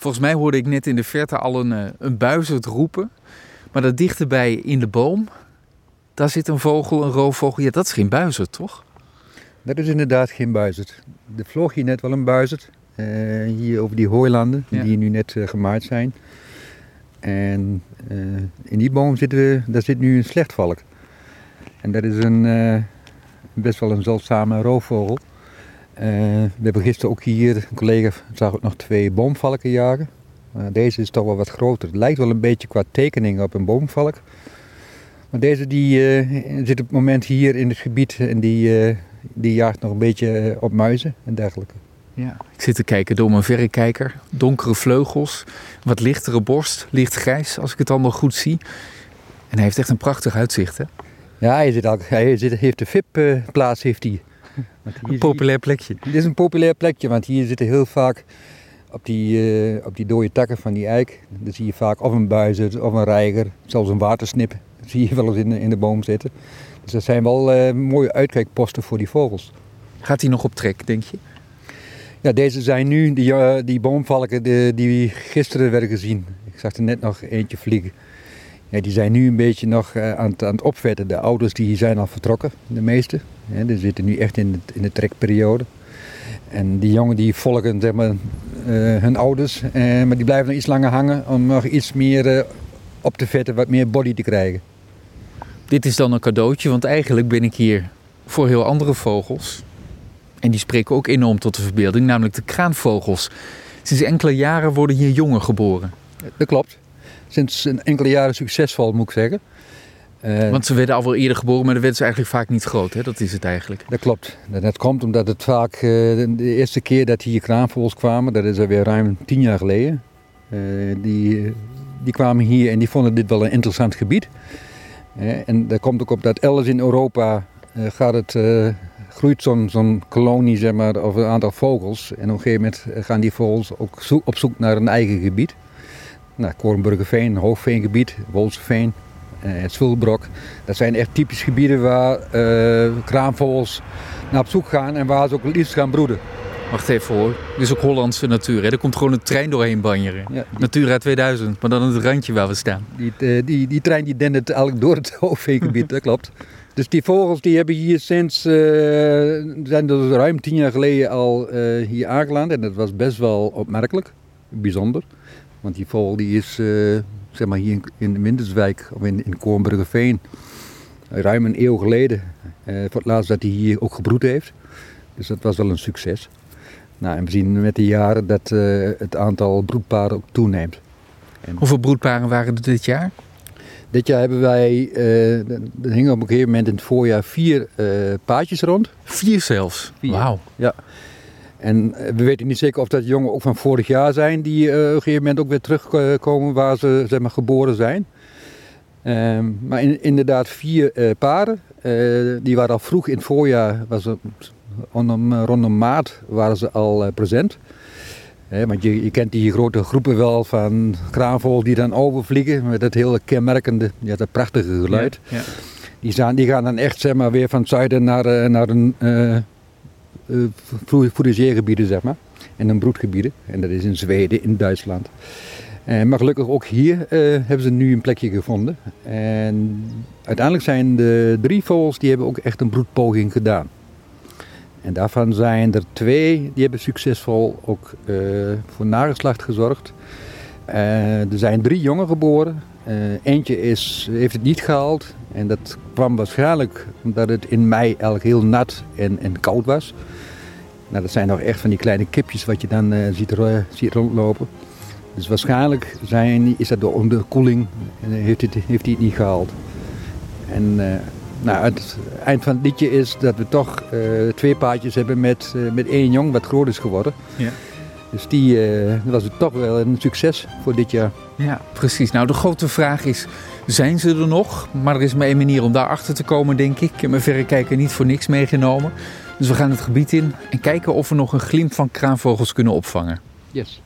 Volgens mij hoorde ik net in de verte al een, eh, een buizerd roepen. Maar dat dichterbij in de boom, daar zit een vogel, een roofvogel. Ja, dat is geen buizerd, toch? Dat is inderdaad geen buizerd. Er vloog hier net wel een buizerd. eh, hier over die hooilanden, Ja. die nu net eh, gemaaid zijn. En in die boom zitten we, daar zit nu een slechtvalk. En dat is een, best wel een zeldzame roofvogel. Eh, we hebben gisteren ook hier, een collega zag ook nog twee boomvalken jagen. Maar deze is toch wel wat groter. Het lijkt wel een beetje qua tekening op een boomvalk. Maar deze die, eh, zit op het moment hier in het gebied en die, eh, die jaagt nog een beetje op muizen en dergelijke. Ja. Ik zit te kijken door mijn verrekijker. Donkere vleugels, wat lichtere borst, lichtgrijs als ik het allemaal goed zie. En hij heeft echt een prachtig uitzicht, hè? Ja, hij, zit al, hij zit, heeft de VIP-plaats. heeft hij. Een populair plekje. Dit is een populair plekje, want hier zitten heel vaak op die, eh, op die dode takken van die eik. Dan zie je vaak of een buizerd of een reiger, zelfs een watersnip. Dat zie je wel eens in de, in de boom zitten. Dus dat zijn wel eh, mooie uitkijkposten voor die vogels. Gaat hij nog op trek, denk je? Ja, deze zijn nu, die, eh, die boomvalken die gisteren werden gezien. Ik zag er net nog eentje vliegen. Ja, die zijn nu een beetje nog eh, aan, het, aan het opvetten. De ouders die zijn al vertrokken, de meeste. Ja, die zitten nu echt in, het, in de trekperiode. En die jongen die volgen zeg maar, eh, hun ouders, eh, maar die blijven nog iets langer hangen om nog iets meer op te vetten, wat meer body te krijgen. Dit is dan een cadeautje, want eigenlijk ben ik hier voor heel andere vogels. En die spreken ook enorm tot de verbeelding, namelijk de kraanvogels. Sinds enkele jaren worden hier jongen geboren. Dat klopt. Sinds een enkele jaren succesvol, moet ik zeggen. Eh, Want ze werden al wel eerder geboren, maar dan werden ze eigenlijk vaak niet groot. Hè? Dat is het eigenlijk. Dat klopt. Dat komt omdat het vaak eh, de eerste keer dat hier kraanvogels kwamen, dat is alweer ruim tien jaar geleden. eh, die, die kwamen hier en die vonden dit wel een interessant gebied. En dat komt ook op dat elders in Europa gaat het, groeit zo'n zo'n kolonie zeg maar, of een aantal vogels. En op een gegeven moment gaan die vogels ook op zoek naar een eigen gebied. Nou, Korenburgerveen, Hoogveengebied, Wolseveen, eh, het Zwulbrok. Dat zijn echt typisch gebieden waar eh, kraanvogels naar op zoek gaan en waar ze ook het liefst gaan broeden. Wacht even hoor. Dit is ook Hollandse natuur. Hè? Er komt gewoon een trein doorheen banjeren. Ja, die, Natura 2000, maar dan het randje waar we staan. die, eh, die, die trein die dendert eigenlijk door het Hoogveengebied, dat klopt. Dus die vogels die hebben hier sinds, eh, zijn dus ruim tien jaar geleden al hier aangeland. En dat was best wel opmerkelijk, bijzonder. Want die vogel die is, eh, zeg maar hier in, in Winterswijk, of in, in Koornburgerveen, ruim een eeuw geleden. eh, voor het laatst dat hij hier ook gebroed heeft. Dus dat was wel een succes. Nou, en we zien met de jaren dat eh, het aantal broedparen ook toeneemt. Hoeveel broedparen waren er dit jaar? Dit jaar hebben wij, er hingen op een gegeven moment in het voorjaar vier paadjes rond. Vier zelfs. Wauw. En eh, we weten niet zeker of dat jongen ook van vorig jaar zijn, die eh, op een gegeven moment ook weer terugkomen waar ze zeg maar, geboren zijn. Ehm, maar in- inderdaad vier eh, paren. Die waren al vroeg in het voorjaar, was rondom, rondom maart waren ze al present. Want je, je kent die grote groepen wel van kraanvogels die dan overvliegen met dat hele kenmerkende, ja, dat prachtige geluid. Ja. Die, zijn, die gaan dan echt zeg maar, weer van het zuiden naar, naar een uh, fourageergebieden, zeg maar. En een broedgebieden. En dat is in Zweden, in Duitsland. Eh, maar gelukkig ook hier eh, hebben ze nu een plekje gevonden. En uiteindelijk zijn de drie vogels, die hebben ook echt een broedpoging gedaan. En daarvan zijn er twee, die hebben succesvol ook eh, voor nageslacht gezorgd. Eh, er zijn drie jongen geboren. Eh, eentje is, heeft het niet gehaald. En dat kwam waarschijnlijk omdat het in mei eigenlijk heel nat en, en koud was. Nou, dat zijn nog echt van die kleine kipjes wat je dan eh, ziet, ziet rondlopen. Dus waarschijnlijk zijn, is dat door onderkoeling en heeft, het, heeft hij het niet gehaald. En eh, nou, het eind van het liedje is dat we toch eh, twee paardjes hebben met, eh, met één jong wat groot is geworden. Ja. Dus die eh, was het toch wel een succes voor dit jaar. Ja, precies. Nou, de grote vraag is, zijn ze er nog? Maar er is maar één manier om daarachter te komen, denk ik. Ik heb mijn verrekijker niet voor niks meegenomen. Dus we gaan het gebied in en kijken of we nog een glimp van kraanvogels kunnen opvangen. Yes.